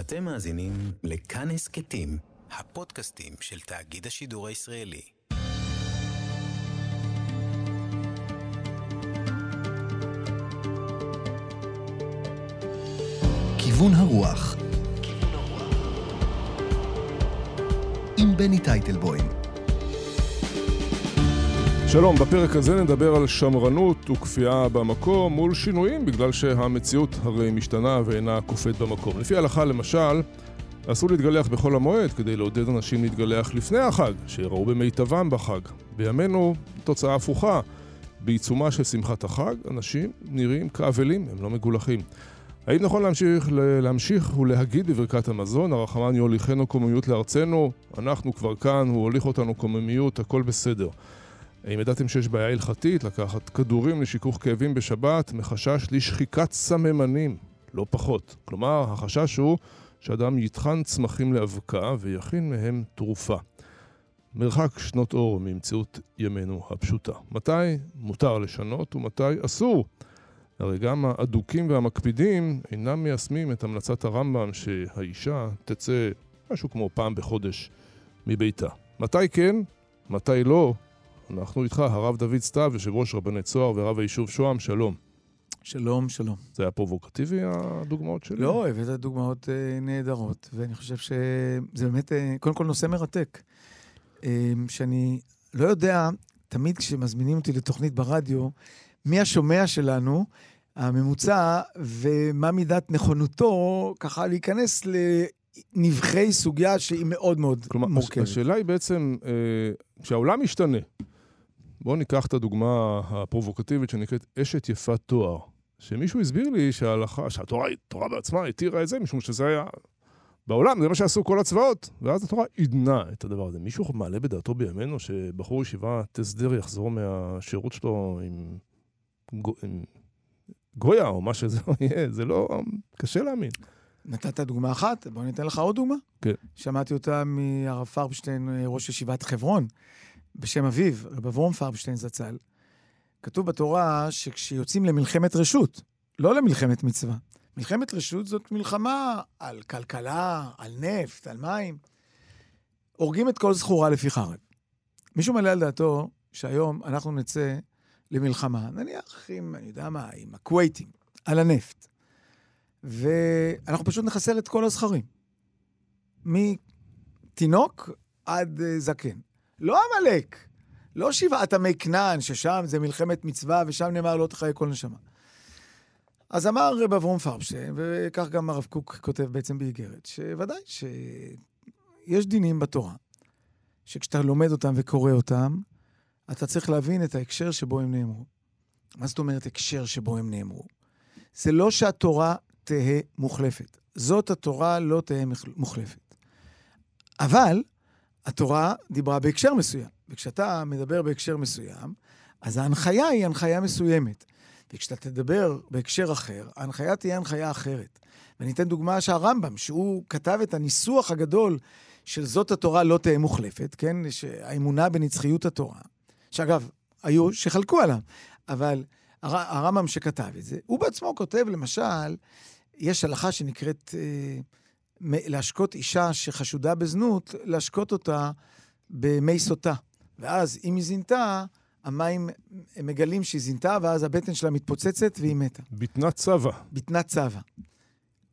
אתם מאזינים לכאן הסכתים, הפודקאסטים של תאגיד השידור הישראלי. כיוון הרוח עם בני טייטלבוים שלום, בפרק הזה נדבר על שמרנות וכפייה במקום מול שינויים בגלל שהמציאות הרי משתנה ואינה קופאת במקום. לפי ההלכה למשל, אסור להתגלח בחול המועד כדי לעודד אנשים להתגלח לפני החג, שיראו במיטבם בחג. בימינו תוצאה הפוכה. בעיצומה של שמחת החג, אנשים נראים כאבלים, הם לא מגולחים. האם נכון להמשיך, להמשיך ולהגיד בברכת המזון, הרחמן יוליכנו קוממיות לארצנו, אנחנו כבר כאן, הוא הוליך אותנו קוממיות, הכל בסדר. האם ידעתם שיש בעיה הלכתית לקחת כדורים לשיכוך כאבים בשבת מחשש לשחיקת סממנים? לא פחות. כלומר, החשש הוא שאדם יטחן צמחים לאבקה ויכין מהם תרופה. מרחק שנות אור ממציאות ימינו הפשוטה. מתי מותר לשנות ומתי אסור? הרי גם האדוקים והמקפידים אינם מיישמים את המלצת הרמב"ם שהאישה תצא משהו כמו פעם בחודש מביתה. מתי כן? מתי לא? אנחנו איתך, הרב דוד סתיו, יושב ראש רבני צוהר ורב היישוב שוהם, שלום. שלום, שלום. זה היה פרובוקטיבי, הדוגמאות שלי? לא, הבאת דוגמאות אה, נהדרות, ואני חושב שזה באמת, אה, קודם כל נושא מרתק. אה, שאני לא יודע, תמיד כשמזמינים אותי לתוכנית ברדיו, מי השומע שלנו, הממוצע, ומה מידת נכונותו, ככה להיכנס לנבחי סוגיה שהיא מאוד מאוד כלומר, מורכבת. כלומר, השאלה היא בעצם, אה, כשהעולם משתנה, בואו ניקח את הדוגמה הפרובוקטיבית שנקראת אשת יפת תואר. שמישהו הסביר לי שההלכה, שהתורה התורה בעצמה התירה את זה, משום שזה היה... בעולם, זה מה שעשו כל הצבאות, ואז התורה עידנה את הדבר הזה. מישהו מעלה בדעתו בימינו שבחור ישיבה תסדר יחזור מהשירות שלו עם, גו, עם גויה או מה שזה לא יהיה, זה לא... קשה להאמין. נתת דוגמה אחת, בוא ניתן לך עוד דוגמה. כן. שמעתי אותה מהרב פרבשטיין, ראש ישיבת חברון. בשם אביו, רב אברום פרבשטיין זצ"ל, כתוב בתורה שכשיוצאים למלחמת רשות, לא למלחמת מצווה, מלחמת רשות זאת מלחמה על כלכלה, על נפט, על מים. הורגים את כל זכורה לפי חרב. מישהו מעלה על דעתו שהיום אנחנו נצא למלחמה, נניח עם, אני יודע מה, עם הכווייטים, על הנפט. ואנחנו פשוט נחסל את כל הזכרים. מתינוק עד uh, זקן. לא עמלק, לא שבעת עמי כנען, ששם זה מלחמת מצווה, ושם נאמר לא תחיה כל נשמה. אז אמר רב אברום פרבשטיין, וכך גם הרב קוק כותב בעצם באיגרת, שוודאי שיש דינים בתורה, שכשאתה לומד אותם וקורא אותם, אתה צריך להבין את ההקשר שבו הם נאמרו. מה זאת אומרת הקשר שבו הם נאמרו? זה לא שהתורה תהא מוחלפת. זאת התורה לא תהא מוחלפת. אבל התורה דיברה בהקשר מסוים. וכשאתה מדבר בהקשר מסוים, אז ההנחיה היא הנחיה מסוימת. וכשאתה תדבר בהקשר אחר, ההנחיה תהיה הנחיה אחרת. ואני אתן דוגמה שהרמב"ם, שהוא כתב את הניסוח הגדול של זאת התורה לא תהא מוחלפת, כן? האמונה בנצחיות התורה, שאגב, היו שחלקו עליו, אבל הר, הרמב"ם שכתב את זה, הוא בעצמו כותב, למשל, יש הלכה שנקראת... אה, להשקות אישה שחשודה בזנות, להשקות אותה במי סוטה. ואז אם היא זינתה, המים מגלים שהיא זינתה, ואז הבטן שלה מתפוצצת והיא מתה. בטנת צבא. בטנת צבא.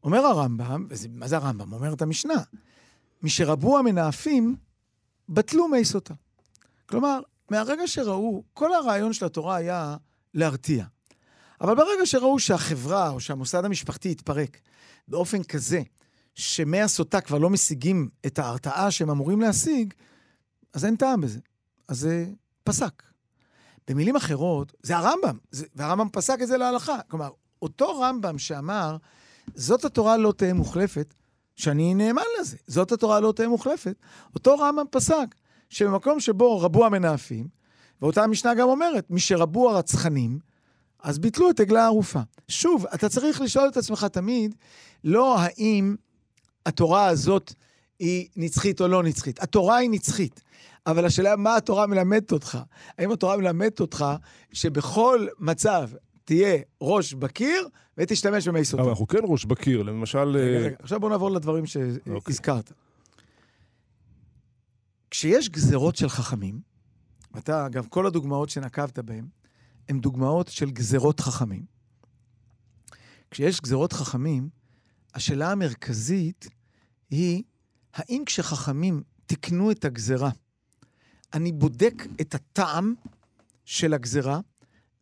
אומר הרמב"ם, מה זה הרמב"ם? אומרת המשנה, משרבו המנאפים, בטלו מי סוטה. כלומר, מהרגע שראו, כל הרעיון של התורה היה להרתיע. אבל ברגע שראו שהחברה או שהמוסד המשפחתי התפרק באופן כזה שמי הסוטה כבר לא משיגים את ההרתעה שהם אמורים להשיג, אז אין טעם בזה. אז זה פסק. במילים אחרות, זה הרמב"ם, זה, והרמב"ם פסק את זה להלכה. כלומר, אותו רמב"ם שאמר, זאת התורה לא תהא מוחלפת, שאני נאמן לזה, זאת התורה לא תהא מוחלפת, אותו רמב"ם פסק שבמקום שבו רבו המנאפים, ואותה המשנה גם אומרת, משרבו הרצחנים, אז ביטלו את עגלה הערופה. שוב, אתה צריך לשאול את עצמך תמיד, לא האם התורה הזאת היא נצחית או לא נצחית. התורה היא נצחית, אבל השאלה מה התורה מלמדת אותך. האם התורה מלמדת אותך שבכל מצב תהיה ראש בקיר ותשתמש במי אבל סוטה. אנחנו כן ראש בקיר, למשל... רגע, אה, רגע, עכשיו בוא נעבור לדברים אוקיי. שהזכרת. כשיש גזרות של חכמים, אתה, אגב, כל הדוגמאות שנקבת בהן, הן דוגמאות של גזרות חכמים. כשיש גזרות חכמים, השאלה המרכזית היא, האם כשחכמים תיקנו את הגזרה, אני בודק את הטעם של הגזרה,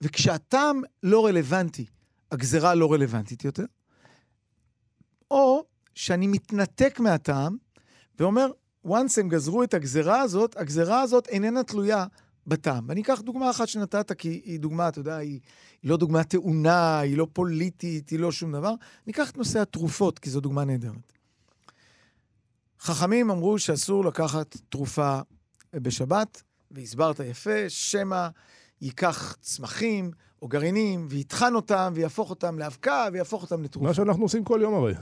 וכשהטעם לא רלוונטי, הגזרה לא רלוונטית יותר, או שאני מתנתק מהטעם ואומר, once הם גזרו את הגזרה הזאת, הגזרה הזאת איננה תלויה בטעם. ואני אקח דוגמה אחת שנתת, כי היא דוגמה, אתה יודע, היא, היא לא דוגמה טעונה, היא לא פוליטית, היא לא שום דבר. ניקח את נושא התרופות, כי זו דוגמה נהדרת. חכמים אמרו שאסור לקחת תרופה בשבת, והסברת יפה, שמא ייקח צמחים או גרעינים, ויטחן אותם, ויהפוך אותם לאבקה, ויהפוך אותם לתרופה. מה שאנחנו עושים כל יום הרי.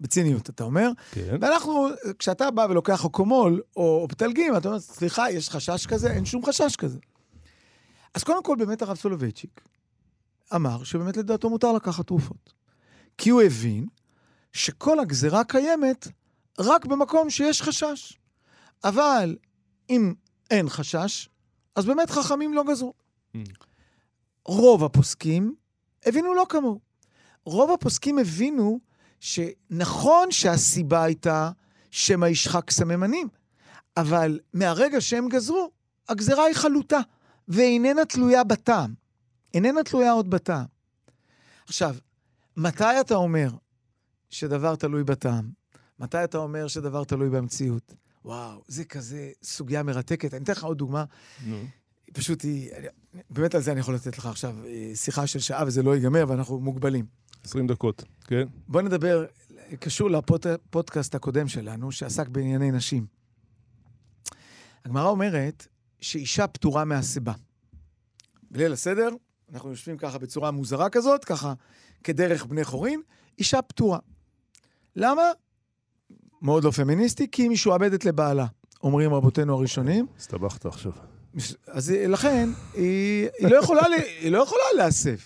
בציניות, אתה אומר. כן. ואנחנו, כשאתה בא ולוקח אוקומול או אופטלגין, אתה אומר, סליחה, יש חשש כזה? אין שום חשש כזה. אז קודם כל, באמת הרב סולובייצ'יק אמר שבאמת לדעתו מותר לקחת תרופות. כי הוא הבין שכל הגזרה קיימת רק במקום שיש חשש. אבל אם אין חשש, אז באמת חכמים לא גזרו. Mm. רוב הפוסקים הבינו לא כמוהו. רוב הפוסקים הבינו שנכון שהסיבה הייתה שמא ישחק סממנים, אבל מהרגע שהם גזרו, הגזרה היא חלוטה, ואיננה תלויה בטעם. איננה תלויה עוד בטעם. עכשיו, מתי אתה אומר שדבר תלוי בטעם? מתי אתה אומר שדבר תלוי במציאות? וואו, זה כזה סוגיה מרתקת. אני אתן לך עוד דוגמה. נו. פשוט היא, באמת על זה אני יכול לתת לך עכשיו אה, שיחה של שעה וזה לא ייגמר ואנחנו מוגבלים. 20 דקות, כן? בוא נדבר, קשור לפודקאסט הקודם שלנו, שעסק בענייני נשים. הגמרא אומרת שאישה פטורה מהסיבה. בליל הסדר, אנחנו יושבים ככה בצורה מוזרה כזאת, ככה כדרך בני חורין, אישה פטורה. למה? מאוד לא פמיניסטי, כי היא משועבדת לבעלה, אומרים רבותינו הראשונים. הסתבכת עכשיו. אז לכן, היא, היא, לא, יכולה, היא לא יכולה להסב.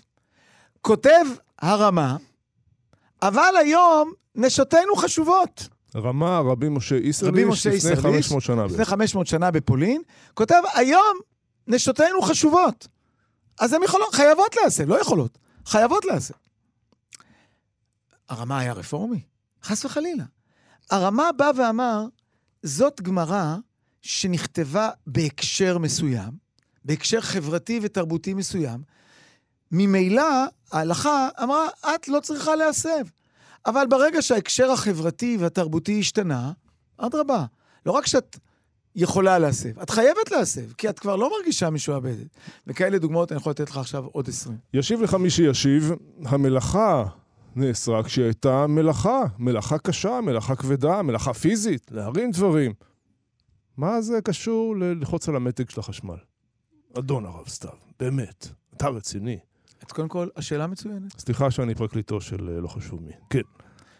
כותב הרמה, אבל היום נשותינו חשובות. רמה רבי משה איסרליש, לפני איסרליש, 500 שנה. לפני בערך. 500 שנה בפולין, כותב, היום נשותינו חשובות. אז הן יכולות, חייבות להסב, לא יכולות, חייבות להסב. הרמה היה רפורמי? חס וחלילה. הרמה בא ואמר, זאת גמרא שנכתבה בהקשר מסוים, בהקשר חברתי ותרבותי מסוים. ממילא ההלכה אמרה, את לא צריכה להסב. אבל ברגע שההקשר החברתי והתרבותי השתנה, אדרבה, לא רק שאת יכולה להסב, את חייבת להסב, כי את כבר לא מרגישה משועבדת. וכאלה דוגמאות אני יכול לתת לך עכשיו עוד 20. ישיב לך מי שישיב, המלאכה נאסרה כשהיא הייתה מלאכה, מלאכה קשה, מלאכה כבדה, מלאכה פיזית, להרים דברים. מה זה קשור ללחוץ על המתג של החשמל? אדון הרב סתיו, באמת, אתה רציני. אז קודם כל, השאלה מצוינת. סליחה שאני פרקליטו של אה, לא חשוב מי. כן.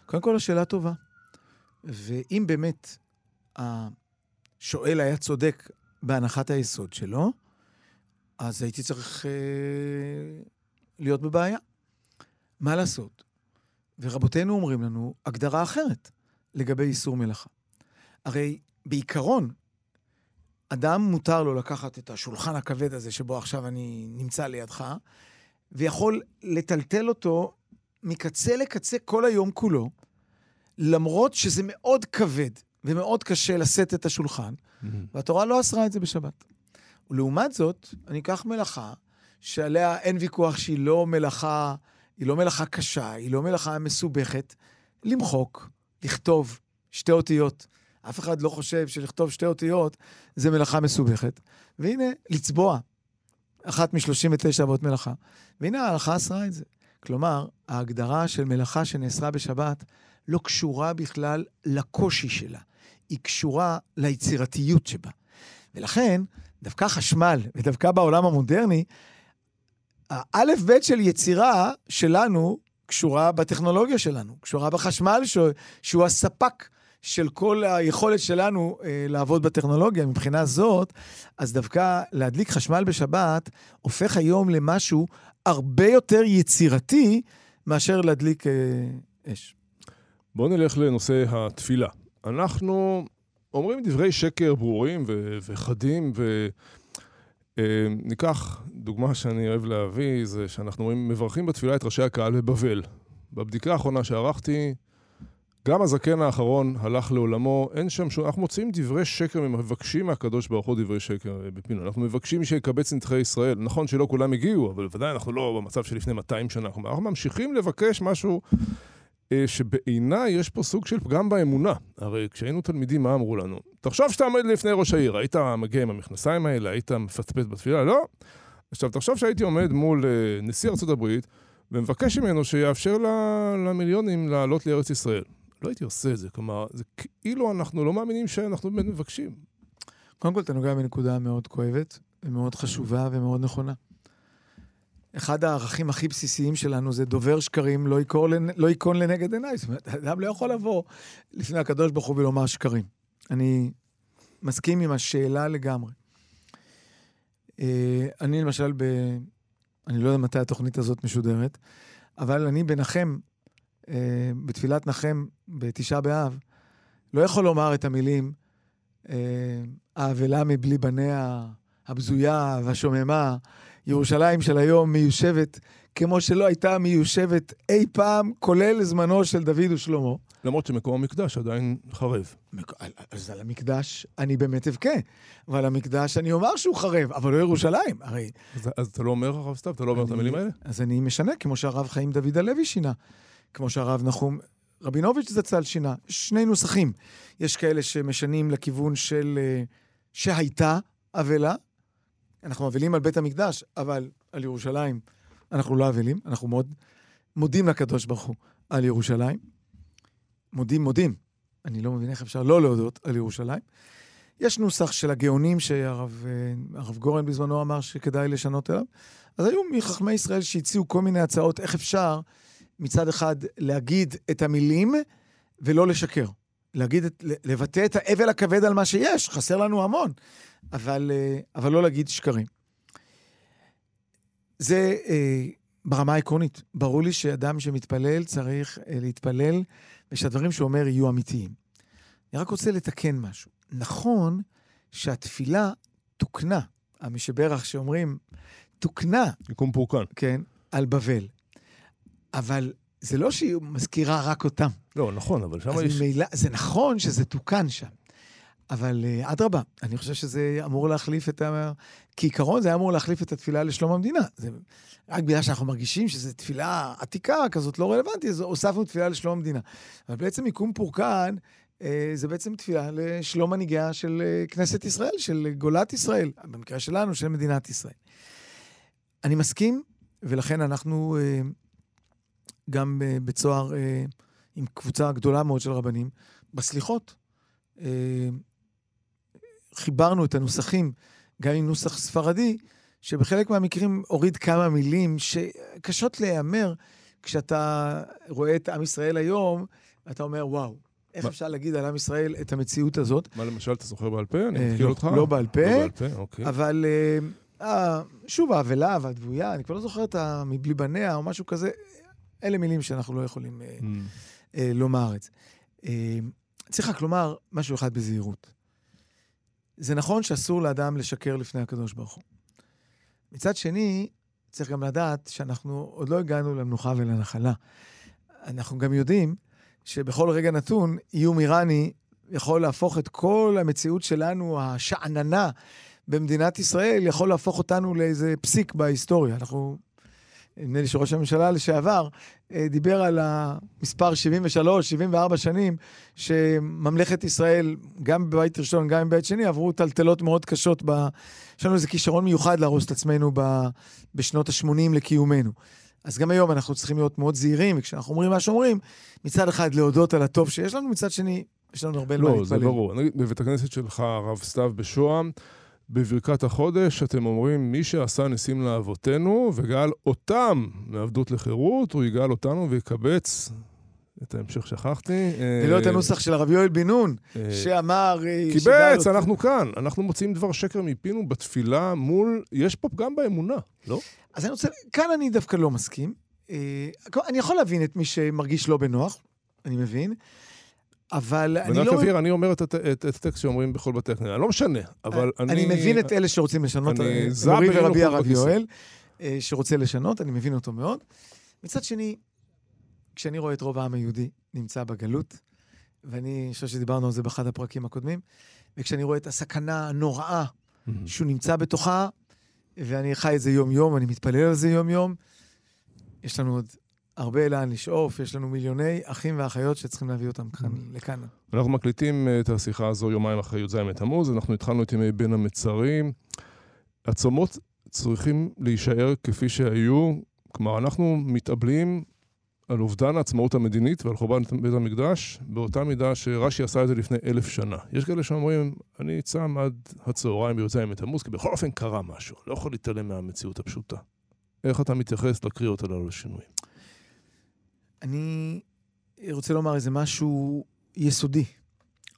קודם כל, השאלה טובה. ואם באמת השואל היה צודק בהנחת היסוד שלו, אז הייתי צריך אה, להיות בבעיה. מה לעשות? ורבותינו אומרים לנו הגדרה אחרת לגבי איסור מלאכה. הרי בעיקרון, אדם מותר לו לקחת את השולחן הכבד הזה שבו עכשיו אני נמצא לידך, ויכול לטלטל אותו מקצה לקצה כל היום כולו, למרות שזה מאוד כבד ומאוד קשה לשאת את השולחן, והתורה לא אסרה את זה בשבת. ולעומת זאת, אני אקח מלאכה שעליה אין ויכוח שהיא לא מלאכה, היא לא מלאכה קשה, היא לא מלאכה מסובכת, למחוק, לכתוב שתי אותיות. אף אחד לא חושב שלכתוב שתי אותיות זה מלאכה מסובכת. והנה, לצבוע, אחת מ-39 אבות מלאכה. והנה ההלכה אסרה את זה. כלומר, ההגדרה של מלאכה שנאסרה בשבת לא קשורה בכלל לקושי שלה, היא קשורה ליצירתיות שבה. ולכן, דווקא חשמל, ודווקא בעולם המודרני, האלף-בית של יצירה שלנו קשורה בטכנולוגיה שלנו, קשורה בחשמל ש... שהוא הספק של כל היכולת שלנו אה, לעבוד בטכנולוגיה. מבחינה זאת, אז דווקא להדליק חשמל בשבת הופך היום למשהו הרבה יותר יצירתי מאשר להדליק אה, אש. בואו נלך לנושא התפילה. אנחנו אומרים דברי שקר ברורים ו- וחדים, וניקח אה, דוגמה שאני אוהב להביא, זה שאנחנו אומרים, מברכים בתפילה את ראשי הקהל בבבל. בבדיקה האחרונה שערכתי, גם הזקן האחרון הלך לעולמו, אין שם שום... אנחנו מוצאים דברי שקר, מבקשים מהקדוש ברוך הוא דברי שקר אה, בפינו. אנחנו מבקשים שיקבץ נדחי ישראל. נכון שלא כולם הגיעו, אבל ודאי אנחנו לא במצב של לפני 200 שנה. אנחנו ממשיכים לבקש משהו אה, שבעיניי יש פה סוג של פגם באמונה. הרי כשהיינו תלמידים, מה אמרו לנו? תחשוב שאתה עומד לפני ראש העיר, היית מגיע עם המכנסיים האלה, היית מפטפט בתפילה? לא. עכשיו, תחשוב שהייתי עומד מול אה, נשיא ארצות הברית ומבקש ממנו שיאפשר למיליונים לעלות לארץ ישראל. לא הייתי עושה את זה, כלומר, זה כאילו אנחנו לא מאמינים שאנחנו באמת מבקשים. קודם כל, אתה נוגע בנקודה מאוד כואבת, ומאוד חשובה ומאוד נכונה. אחד הערכים הכי בסיסיים שלנו זה דובר שקרים, לא, יקון, לא לנגד עיניי. זאת אומרת, אדם לא יכול לבוא לפני הקדוש ברוך הוא ולומר שקרים. אני מסכים עם השאלה לגמרי. אה, אני למשל, ב... אני לא יודע מתי התוכנית הזאת משודרת, אבל אני אה, בתפילת נחם בתשעה באב, לא יכול לומר את המילים אה, האבלה מבלי בניה, הבזויה והשוממה, ירושלים של היום מיושבת כמו שלא הייתה מיושבת אי פעם, כולל זמנו של דוד ושלמה. למרות שמקום המקדש עדיין חרב. אז על המקדש אני באמת אבכה, ועל המקדש אני אומר שהוא חרב, אבל לא ירושלים, הרי... אז, אז אתה לא אומר, הרב סתיו? אתה לא אומר את המילים האלה? אז אני משנה, כמו שהרב חיים דוד הלוי שינה, כמו שהרב נחום רבינוביץ' זצ"ל שינה. שני נוסחים. יש כאלה שמשנים לכיוון של אה, שהייתה אבלה, אנחנו אבלים על בית המקדש, אבל על ירושלים אנחנו לא אבלים, אנחנו מאוד מודים לקדוש ברוך הוא על ירושלים. מודים, מודים. אני לא מבין איך אפשר לא להודות על ירושלים. יש נוסח של הגאונים שהרב אה, גורן בזמנו אמר שכדאי לשנות אליו. אז היו מחכמי ישראל שהציעו כל מיני הצעות איך אפשר מצד אחד להגיד את המילים ולא לשקר. להגיד, לבטא את האבל הכבד על מה שיש, חסר לנו המון, אבל, אה, אבל לא להגיד שקרים. זה אה, ברמה העקרונית. ברור לי שאדם שמתפלל צריך אה, להתפלל, ושהדברים שהוא אומר יהיו אמיתיים. אני רק רוצה לתקן משהו. נכון שהתפילה תוקנה, המשברך שאומרים, תוקנה. יקום פורקן. כן, על בבל. אבל זה לא שהיא מזכירה רק אותם. לא, נכון, אבל שם יש... ממילא, זה נכון שזה תוקן שם. אבל אה, אדרבה, uh, אני חושב שזה אמור להחליף את ה... כעיקרון זה היה אמור להחליף את התפילה לשלום המדינה. זה רק בגלל שאנחנו מרגישים שזו תפילה עתיקה כזאת, לא רלוונטית, אז הוספנו תפילה לשלום המדינה. אבל בעצם מיקום פורקן, uh, זה בעצם תפילה לשלום מנהיגיה של uh, כנסת ישראל, של גולת ישראל, במקרה שלנו, של מדינת ישראל. אני מסכים, ולכן אנחנו uh, גם uh, בצוהר uh, עם קבוצה גדולה מאוד של רבנים, בסליחות. Uh, חיברנו את הנוסחים גם עם נוסח ספרדי, שבחלק מהמקרים הוריד כמה מילים שקשות להיאמר כשאתה רואה את עם ישראל היום, אתה אומר, וואו, איך מה? אפשר להגיד על עם ישראל את המציאות הזאת? מה למשל, אתה זוכר בעל פה? אני מכיר לא, אותך. לא בעל פה, לא בעל פה אוקיי. אבל אה, אה, שוב, האבלה והדבויה, אני כבר לא זוכר את המבלי בניה או משהו כזה, אלה מילים שאנחנו לא יכולים אה, mm. אה, לומר את זה. אה, צריך רק לומר משהו אחד בזהירות. זה נכון שאסור לאדם לשקר לפני הקדוש ברוך הוא. מצד שני, צריך גם לדעת שאנחנו עוד לא הגענו למנוחה ולנחלה. אנחנו גם יודעים שבכל רגע נתון, איום איראני יכול להפוך את כל המציאות שלנו, השאננה במדינת ישראל, יכול להפוך אותנו לאיזה פסיק בהיסטוריה. אנחנו נדמה לי שראש הממשלה לשעבר אה, דיבר על המספר 73, 74 שנים, שממלכת ישראל, גם בבית ראשון, גם בבית שני, עברו טלטלות מאוד קשות. ב... יש לנו איזה כישרון מיוחד להרוס את עצמנו ב... בשנות ה-80 לקיומנו. אז גם היום אנחנו צריכים להיות מאוד זהירים, וכשאנחנו אומרים מה שאומרים, מצד אחד להודות על הטוב שיש לנו, מצד שני, יש לנו הרבה לא, מה להתפלל. לא, זה ברור. נגיד, בבית הכנסת שלך, הרב סתיו בשוהם, בברכת החודש אתם אומרים, מי שעשה ניסים לאבותינו וגאל אותם מעבדות לחירות, הוא יגאל אותנו ויקבץ את ההמשך שכחתי. ולא אה, את הנוסח של הרב יואל בן נון, אה, שאמר... אה, קיבץ, אנחנו כאן. אנחנו מוציאים דבר שקר מפינו בתפילה מול... יש פה פגם באמונה, לא? אז אני רוצה... כאן אני דווקא לא מסכים. אה, אני יכול להבין את מי שמרגיש לא בנוח, אני מבין, אבל אני ורק לא... אבהיר, אני אומר את הט- את את הטקסט שאומרים בכל בתי הכנסת. לא משנה, אבל אני... אני מבין את אלה שרוצים לשנות, אה, מורי באי ורבי הרב. יואל, אה, שרוצה לשנות, אני מבין אותו מאוד. מצד שני, כשאני רואה את רוב העם היהודי נמצא בגלות, ואני חושב שדיברנו על זה באחד הפרקים הקודמים, וכשאני רואה את הסכנה הנוראה. שהוא נמצא בתוכה, ואני חי את זה יום-יום, אני מתפלל על זה יום-יום, יש לנו עוד הרבה לאן לשאוף, יש לנו מיליוני אחים ואחיות שצריכים להביא אותם כאן, לכאן. אנחנו מקליטים אה, את השיחה הזו יומיים אחרי י"ז בתמוז, אנחנו התחלנו את ימי בין המצרים. הצומות צריכים להישאר כפי שהיו, כלומר, אנחנו מתאבלים על אובדן העצמאות המדינית ועל חורבן בית המקדש, באותה מידה שרש"י עשה את זה לפני אלף שנה. יש כאלה שאומרים, אני צם עד הצהריים בי"ז בתמוז, כי בכל אופן קרה משהו, לא יכול להתעלם מהמציאות הפשוטה. איך אתה מתייחס לקריאות הללו לשינויים? אני רוצה לומר איזה משהו יסודי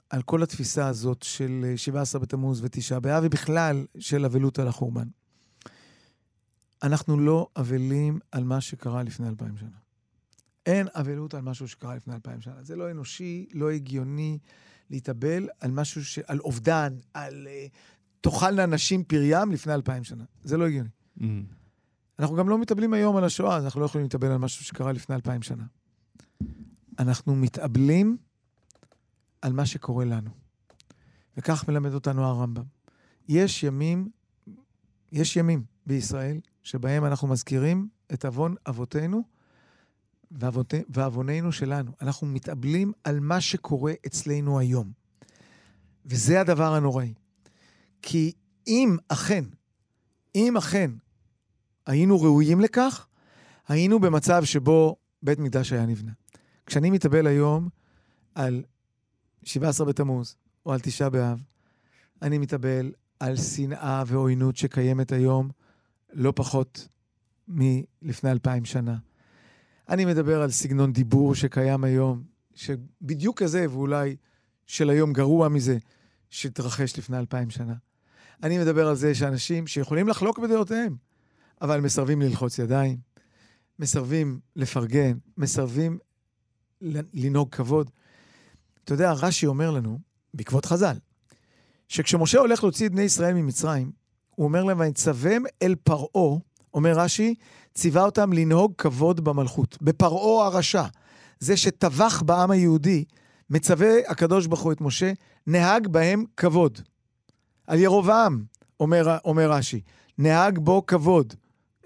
על כל התפיסה הזאת של אה, 17 בתמוז ותשעה באב, ובכלל של אבלות על החורבן. אנחנו לא אבלים על מה שקרה לפני אלפיים שנה. אין אבלות על משהו שקרה לפני אלפיים שנה. זה לא אנושי, לא הגיוני להתאבל על משהו, ש... על אובדן, על uh, תאכלנה נשים פריים לפני אלפיים שנה. זה לא הגיוני. אנחנו גם לא מתאבלים היום על השואה, אז אנחנו לא יכולים להתאבל על משהו שקרה לפני אלפיים שנה. אנחנו מתאבלים על מה שקורה לנו. וכך מלמד אותנו הרמב"ם. יש ימים, יש ימים בישראל שבהם אנחנו מזכירים את עוון אבותינו ועווננו שלנו. אנחנו מתאבלים על מה שקורה אצלנו היום. וזה הדבר הנוראי. כי אם אכן, אם אכן היינו ראויים לכך, היינו במצב שבו בית מקדש היה נבנה. כשאני מתאבל היום על 17 בתמוז או על תשעה באב, אני מתאבל על שנאה ועוינות שקיימת היום לא פחות מלפני אלפיים שנה. אני מדבר על סגנון דיבור שקיים היום, שבדיוק כזה, ואולי של היום גרוע מזה, שהתרחש לפני אלפיים שנה. אני מדבר על זה שאנשים שיכולים לחלוק בדעותיהם, אבל מסרבים ללחוץ ידיים, מסרבים לפרגן, מסרבים לנהוג כבוד. אתה יודע, רש"י אומר לנו, בעקבות חז"ל, שכשמשה הולך להוציא את בני ישראל ממצרים, הוא אומר להם, ויצווים אל פרעה, אומר רש"י, ציווה אותם לנהוג כבוד במלכות. בפרעה הרשע, זה שטבח בעם היהודי, מצווה הקדוש ברוך הוא את משה, נהג בהם כבוד. על ירובעם, אומר, אומר רש"י, נהג בו כבוד.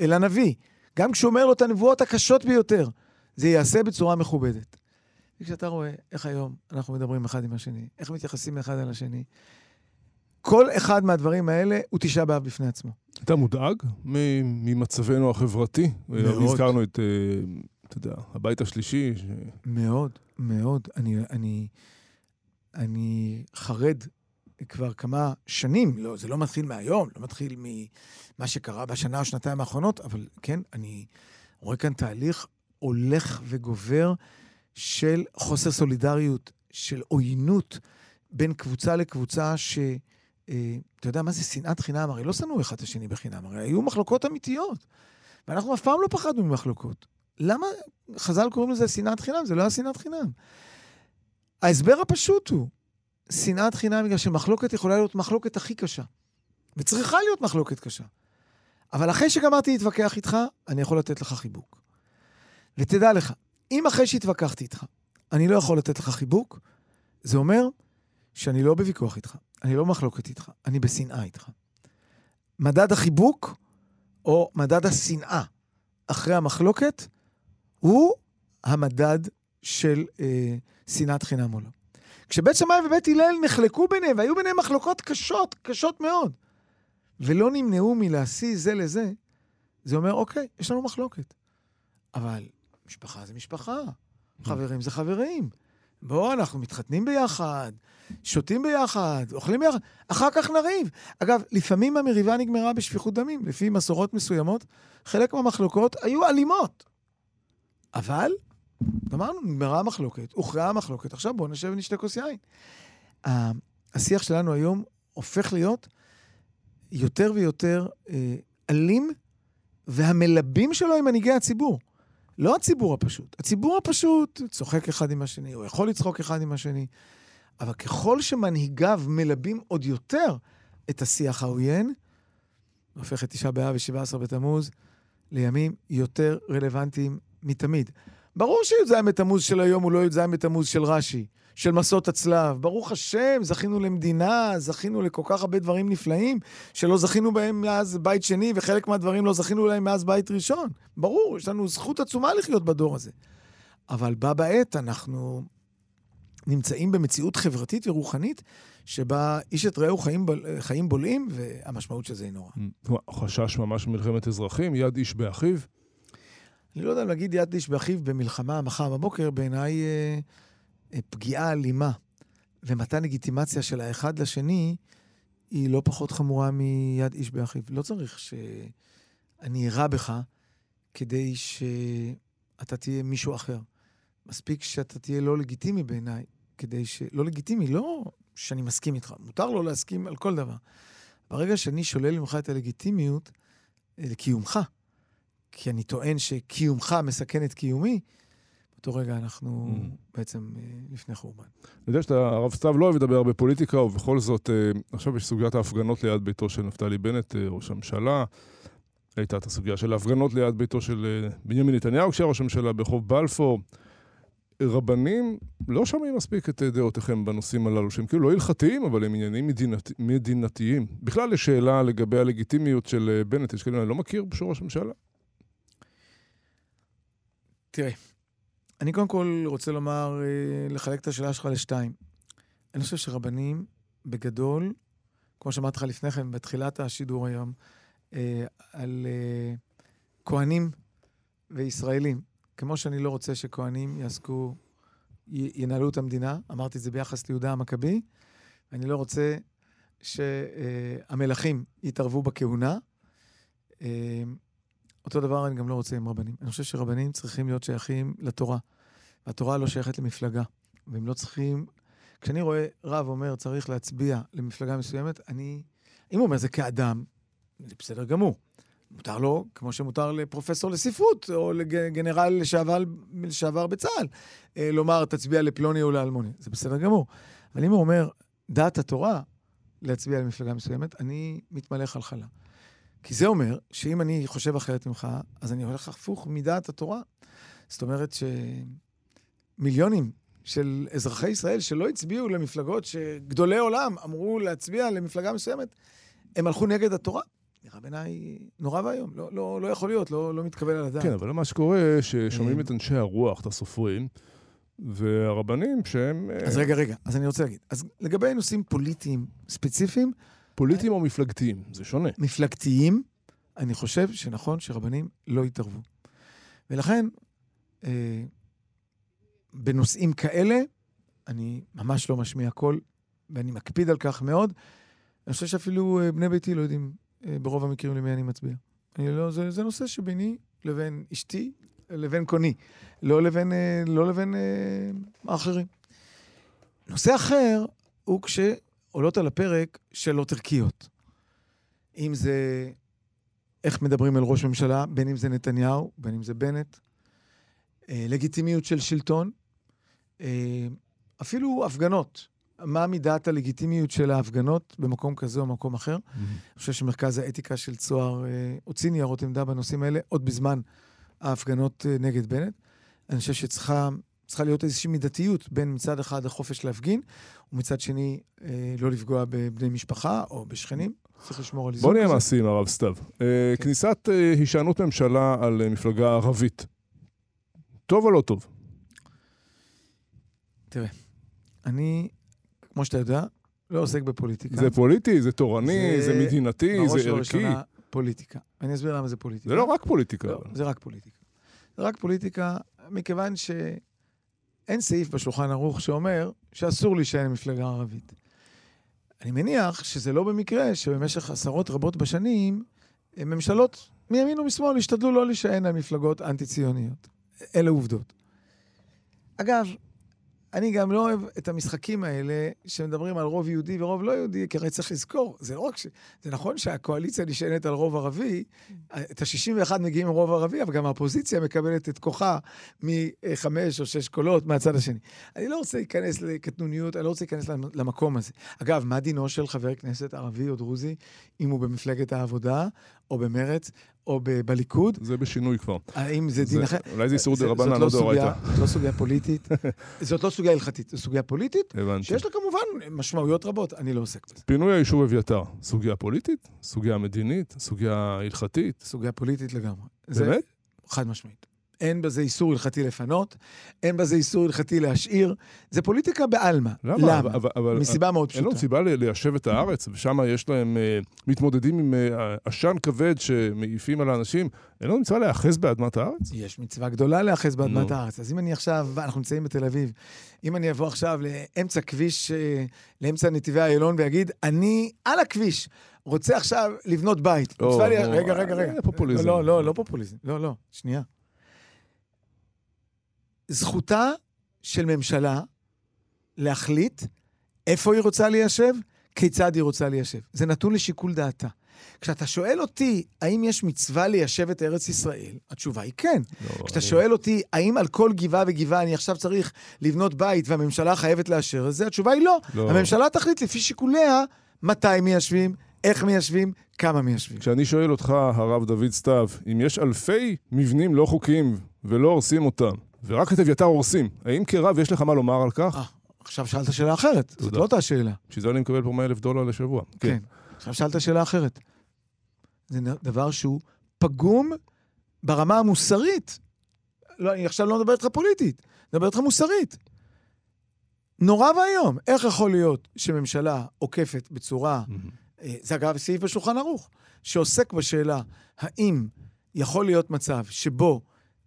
אל הנביא, גם כשהוא אומר לו את הנבואות הקשות ביותר, זה ייעשה בצורה מכובדת. וכשאתה רואה איך היום אנחנו מדברים אחד עם השני, איך מתייחסים אחד על השני, כל אחד מהדברים האלה הוא תשעה באב בפני עצמו. אתה מודאג ממצבנו החברתי? מאוד. הזכרנו את, אה, אתה יודע, הבית השלישי. ש- מאוד, מאוד. אני, אני, אני חרד כבר כמה שנים, לא, זה לא מתחיל מהיום, לא מתחיל ממה שקרה בשנה או שנתיים האחרונות, אבל כן, אני רואה כאן תהליך הולך וגובר של חוסר סולידריות, של עוינות בין קבוצה לקבוצה, ש... אה, אתה יודע מה זה שנאת חינם? הרי לא שנאו אחד את השני בחינם, הרי היו מחלוקות אמיתיות. ואנחנו אף פעם לא פחדנו ממחלוקות. למה חז"ל קוראים לזה שנאת חינם? זה לא היה שנאת חינם. ההסבר הפשוט הוא, שנאת חינם בגלל שמחלוקת יכולה להיות מחלוקת הכי קשה. וצריכה להיות מחלוקת קשה. אבל אחרי שגמרתי להתווכח איתך, אני יכול לתת לך חיבוק. ותדע לך, אם אחרי שהתווכחתי איתך, אני לא יכול לתת לך חיבוק, זה אומר שאני לא בוויכוח איתך, אני לא במחלוקת איתך, אני בשנאה איתך. מדד החיבוק, או מדד השנאה אחרי המחלוקת, הוא המדד של אה, שנאת חינם או לא. כשבית שמאי ובית הלל נחלקו ביניהם, והיו ביניהם מחלוקות קשות, קשות מאוד, ולא נמנעו מלהשיא זה לזה, זה אומר, אוקיי, יש לנו מחלוקת. אבל משפחה זה משפחה, חברים זה חברים. בואו, אנחנו מתחתנים ביחד, שותים ביחד, אוכלים ביחד, אחר כך נריב. אגב, לפעמים המריבה נגמרה בשפיכות דמים. לפי מסורות מסוימות, חלק מהמחלוקות היו אלימות. אבל אמרנו, נגמרה המחלוקת, הוכרעה המחלוקת, עכשיו בואו נשב ונשתה כוס יין. השיח שלנו היום הופך להיות יותר ויותר אה, אלים, והמלבים שלו הם מנהיגי הציבור. לא הציבור הפשוט. הציבור הפשוט צוחק אחד עם השני, או יכול לצחוק אחד עם השני, אבל ככל שמנהיגיו מלבים עוד יותר את השיח העוין, הופך את תשעה באב ו-17 בתמוז לימים יותר רלוונטיים מתמיד. ברור שי"ז בתמוז של היום הוא לא י"ז בתמוז של רש"י, של מסעות הצלב. ברוך השם, זכינו למדינה, זכינו לכל כך הרבה דברים נפלאים, שלא זכינו בהם מאז בית שני, וחלק מהדברים לא זכינו להם מאז בית ראשון. ברור, יש לנו זכות עצומה לחיות בדור הזה. אבל בה בעת אנחנו נמצאים במציאות חברתית ורוחנית, שבה איש את רעהו חיים, בול- חיים בולעים, והמשמעות של זה היא נורא. חשש ממש ממלחמת אזרחים, יד איש באחיו. אני לא יודע אם להגיד יד איש באחיו במלחמה מחר בבוקר, בעיניי אה, אה, פגיעה אלימה ומתן לגיטימציה של האחד לשני, היא לא פחות חמורה מיד איש באחיו. לא צריך שאני אירה בך כדי שאתה תהיה מישהו אחר. מספיק שאתה תהיה לא לגיטימי בעיניי, כדי ש... לא לגיטימי, לא שאני מסכים איתך, מותר לו להסכים על כל דבר. ברגע שאני שולל ממך את הלגיטימיות אה, לקיומך, כי אני טוען שקיומך מסכן את קיומי, באותו רגע אנחנו Mm. בעצם אה, לפני חורבן. אני יודע שאתה, הרב סתיו לא אוהב לדבר הרבה פוליטיקה, ובכל זאת, אה, עכשיו יש סוגיית ההפגנות ליד ביתו של נפתלי בנט, אה, ראש הממשלה. הייתה את הסוגיה של ההפגנות ליד ביתו של בנימין נתניהו, כשהיה ראש הממשלה ברחוב בלפור. רבנים לא שומעים מספיק את דעותיכם בנושאים הללו, שהם כאילו לא הלכתיים, אבל הם עניינים מדינת, מדינתיים. בכלל יש שאלה לגבי הלגיטימיות של בנט, יש כאלה, אני לא מכיר שהוא ראש ממשלה. תראה, אני קודם כל רוצה לומר, אה, לחלק את השאלה שלך לשתיים. אני חושב שרבנים, בגדול, כמו שאמרתי לך לפני כן, בתחילת השידור היום, אה, על אה, כהנים וישראלים, כמו שאני לא רוצה שכהנים יעסקו, ינהלו את המדינה, אמרתי את זה ביחס ליהודה המכבי, אני לא רוצה שהמלכים יתערבו בכהונה. אה, אותו דבר אני גם לא רוצה עם רבנים. אני חושב שרבנים צריכים להיות שייכים לתורה. והתורה לא שייכת למפלגה. והם לא צריכים... כשאני רואה רב אומר צריך להצביע למפלגה מסוימת, אני... אם הוא אומר זה כאדם, זה בסדר גמור. מותר לו, כמו שמותר לפרופסור לספרות, או לגנרל לשעבר, לשעבר בצה"ל, אה, לומר, תצביע לפלוני או לאלמוני. זה בסדר גמור. אבל אם הוא אומר, דעת התורה להצביע למפלגה מסוימת, אני מתמלא חלחלה. כי זה אומר שאם אני חושב אחרת ממך, אז אני הולך הפוך מדעת התורה. זאת אומרת שמיליונים של אזרחי ישראל שלא הצביעו למפלגות שגדולי עולם אמרו להצביע למפלגה מסוימת, הם הלכו נגד התורה. נראה בעיניי נורא ואיום. לא, לא, לא יכול להיות, לא, לא מתקבל על הדעת. כן, אבל מה שקורה, ששומעים אה. את אנשי הרוח, את הסופרים, והרבנים שהם אה, אז רגע, רגע, אז אני רוצה להגיד. אז לגבי נושאים פוליטיים ספציפיים, פוליטיים או מפלגתיים, זה שונה. מפלגתיים, אני חושב שנכון שרבנים לא יתערבו. ולכן, אה, בנושאים כאלה, אני ממש לא משמיע קול, ואני מקפיד על כך מאוד. אני חושב שאפילו אה, בני ביתי לא יודעים אה, ברוב המקרים למי אני מצביע. אני לא, זה, זה נושא שביני לבין אשתי, לבין קוני, לא לבין, אה, לא לבין אה, האחרים. נושא אחר הוא כשעולות על הפרק שאלות ערכיות. אם זה איך מדברים על ראש ממשלה, בין אם זה נתניהו, בין אם זה בנט, אה, לגיטימיות של שלטון, אה, אפילו הפגנות. מה מידת הלגיטימיות של ההפגנות במקום כזה או במקום אחר? אני חושב שמרכז האתיקה של צוהר אה, הוציא ניירות עמדה בנושאים האלה עוד בזמן ההפגנות אה, נגד בנט. אני חושב שצריכה צריכה להיות איזושהי מידתיות בין מצד אחד החופש להפגין, ומצד שני אה, לא לפגוע בבני משפחה או בשכנים. צריך לשמור על איזון. בוא נהיה. מעשיים, הרב סתיו. אה, כן. כניסת אה, הישענות ממשלה על אה, מפלגה ערבית, טוב או לא טוב? אני, כמו שאתה יודע, לא עוסק בפוליטיקה. זה פוליטי, זה תורני, זה זה מדינתי, בראש זה ערכי. ובראשונה פוליטיקה. אני אסביר למה זה פוליטיקה. זה לא רק פוליטיקה. לא. זה רק פוליטיקה. זה רק פוליטיקה, מכיוון שאין סעיף בשולחן ערוך שאומר שאסור להישען למפלגה ערבית. אני מניח שזה לא במקרה שבמשך עשרות רבות בשנים, אה, ממשלות מימין ומשמאל השתדלו לא להישען על מפלגות אנטי-ציוניות. אלה עובדות. אגב, אני גם לא אוהב את המשחקים האלה שמדברים על רוב יהודי ורוב לא יהודי, כי הרי צריך לזכור, זה לא רק ש... זה נכון שהקואליציה נשענת על רוב ערבי, את ה-61 מגיעים עם רוב ערבי, אבל גם האופוזיציה מקבלת את כוחה מחמש או שש קולות מהצד השני. אני לא רוצה להיכנס לקטנוניות, אני לא רוצה להיכנס למקום הזה. אגב, מה דינו של חבר כנסת ערבי או דרוזי, אם הוא במפלגת העבודה, או במרץ, או ב- בליכוד? זה בשינוי כבר. האם זה דין אחר? אולי זה איסור דרבנן, זאת לא סוגיה- דאורייתא. זאת לא סוגיה פוליטית, זאת לא סוגיה הלכתית, זו סוגיה פוליטית, הבנתי. שיש לה כמובן משמעויות רבות, אני לא עוסק בזה. פינוי היישוב אביתר, סוגיה פוליטית? סוגיה מדינית? סוגיה הלכתית? סוגיה פוליטית לגמרי. באמת? חד משמעית. אין בזה איסור הלכתי לפנות, אין בזה איסור הלכתי להשאיר, זה פוליטיקה בעלמא. למה? למה? אבל- אבל- מסיבה מאוד אין לנו פשוטה. סיבה ליישב את הארץ, ושם יש להם, אה, מתמודדים עם אה, עשן כבד שמעיפים על האנשים. אין לנו מצווה להיאחז באדמת הארץ? יש מצווה גדולה להיאחז באדמת נו. הארץ. אז אם אני עכשיו, אנחנו נמצאים בתל אביב, אם אני אבוא עכשיו לאמצע כביש, אה, לאמצע נתיבי איילון ויגיד, אני על הכביש רוצה עכשיו לבנות בית. או, מצווה לי- רגע, רגע, רגע. פופוליזם. לא, לא, לא פופוליזם. לא, לא, שנייה. זכותה של ממשלה להחליט איפה היא רוצה ליישב, כיצד היא רוצה ליישב. זה נתון לשיקול דעתה. כשאתה שואל אותי, האם יש מצווה ליישב את ארץ ישראל, התשובה היא כן. לא, כשאתה אני- שואל אותי, האם על כל גבעה וגבעה אני עכשיו צריך לבנות בית והממשלה חייבת לאשר את זה, התשובה היא לא. לא. הממשלה תחליט לפי שיקוליה מתי מיישבים, איך מיישבים, כמה מיישבים. כשאני שואל אותך, הרב דוד סתיו, אם יש אלפי מבנים לא חוקיים ולא הורסים אותם, ורק את אביתר הורסים, האם כרב יש לך מה לומר על כך? אה, עכשיו שאלת שאלה אחרת, זאת. לא אותה שאלה. בשביל זה אני מקבל פה 100 אלף דולר לשבוע. כן. עכשיו שאלת שאלה אחרת. זה דבר שהוא פגום ברמה המוסרית. לא, אני עכשיו לא מדבר איתך פוליטית, אני מדבר איתך מוסרית. נורא ואיום. איך יכול להיות שממשלה עוקפת בצורה. אה, זה אגב סעיף בשולחן ערוך, שעוסק בשאלה האם יכול להיות מצב שבו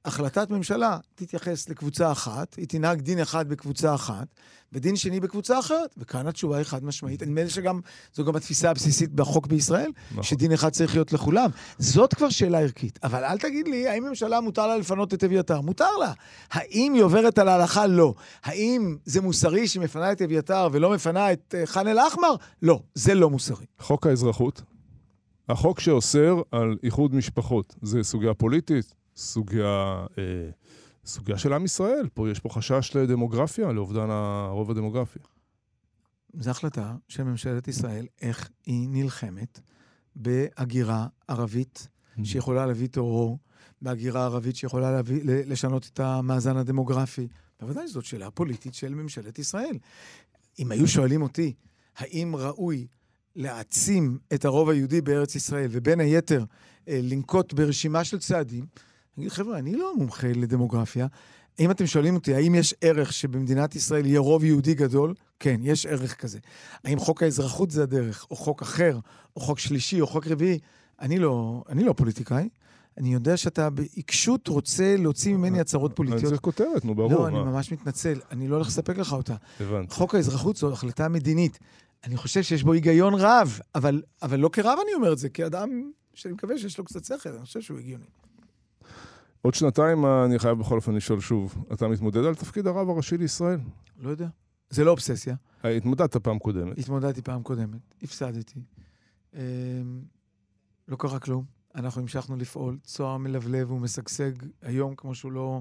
החלטת ממשלה תתייחס לקבוצה אחת, היא תנהג דין אחד בקבוצה אחת, ודין שני בקבוצה אחרת, וכאן התשובה היא חד משמעית. נדמה לי שגם, זו גם התפיסה הבסיסית בחוק בישראל, נכון. שדין אחד צריך להיות לכולם. זאת כבר שאלה ערכית. אבל אל תגיד לי, האם ממשלה מותר לה לפנות את אביתר? מותר לה. האם היא עוברת על ההלכה? לא. האם זה מוסרי שהיא מפנה את אביתר ולא מפנה את אה, ח'אן אל-אחמר? לא, זה לא מוסרי. חוק האזרחות, החוק שאוסר על איחוד משפחות, זה סוגיה פוליטית, סוגיה, אה, סוגיה של עם ישראל. פה יש פה חשש לדמוגרפיה, לאובדן הרוב הדמוגרפי. זו החלטה של ממשלת ישראל, איך היא נלחמת בהגירה ערבית שיכולה להביא טרור, בהגירה ערבית שיכולה להביא, לשנות את המאזן הדמוגרפי. בוודאי זאת שאלה פוליטית של ממשלת ישראל. אם היו שואלים אותי, האם ראוי להעצים את הרוב היהודי בארץ ישראל, ובין היתר אה, לנקוט ברשימה של צעדים, אני אגיד, חבר'ה, אני לא מומחה לדמוגרפיה. אם אתם שואלים אותי, האם יש ערך שבמדינת ישראל יהיה רוב יהודי גדול? כן, יש ערך כזה. האם חוק האזרחות זה הדרך, או חוק אחר, או חוק שלישי, או חוק רביעי? אני לא, אני לא פוליטיקאי. אני יודע שאתה בעיקשות רוצה להוציא ממני הצהרות אז פוליטיות. זה כותרת, נו ברור. לא, אני מה? ממש מתנצל, אני לא הולך לספק לך אותה. הבנתי. חוק האזרחות זו החלטה מדינית. אני חושב שיש בו היגיון רב, אבל, אבל לא כרב אני אומר את זה, כאדם שאני מקווה שיש לו קצת שכל, אני חושב שהוא הגיוני. עוד שנתיים אה, אני חייב בכל אופן לשאול שוב, אתה מתמודד על תפקיד הרב הראשי לישראל? לא יודע. זה לא אובססיה. אה, התמודדת פעם קודמת. התמודדתי פעם קודמת, הפסדתי. אמ, לא קרה כלום. אנחנו המשכנו לפעול. צוהר מלבלב ומשגשג היום כמו שהוא לא...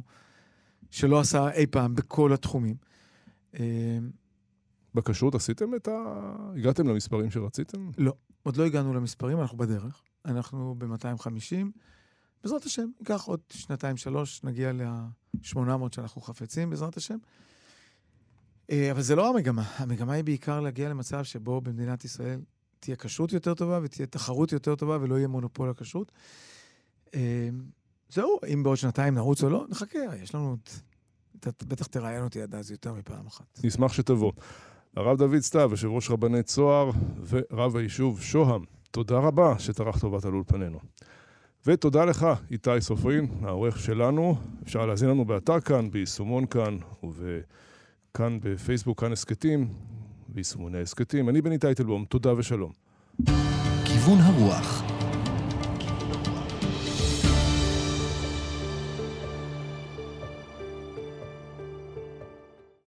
שלא עשה אי פעם בכל התחומים. אמ, בכשרות עשיתם את ה... הגעתם למספרים שרציתם? עוד לא הגענו למספרים, אנחנו בדרך. אנחנו ב-250. בעזרת השם, ייקח עוד שנתיים-שלוש, נגיע ל-800 שאנחנו חפצים, בעזרת השם. אה, אבל זה לא המגמה. המגמה היא בעיקר להגיע למצב שבו במדינת ישראל תהיה כשרות יותר טובה ותהיה תחרות יותר טובה ולא יהיה מונופול הכשרות. אה, זהו, אם בעוד שנתיים נרוץ או לא, נחכה, יש לנו עוד... אתה בטח תראיין אותי עד אז יותר מפעם אחת. נשמח שתבוא. הרב דוד סתיו, יושב ראש רבני צוהר ורב היישוב שוהם, תודה רבה שטרחת ובאת לאולפנינו. ותודה לך, איתי סופרין, העורך שלנו. אפשר להזין לנו באתר כאן, ביישומון כאן, וכאן בפייסבוק, כאן הסכתים, ביישומוני הסכתים. אני בני טייטלבום, תודה ושלום. כיוון הרוח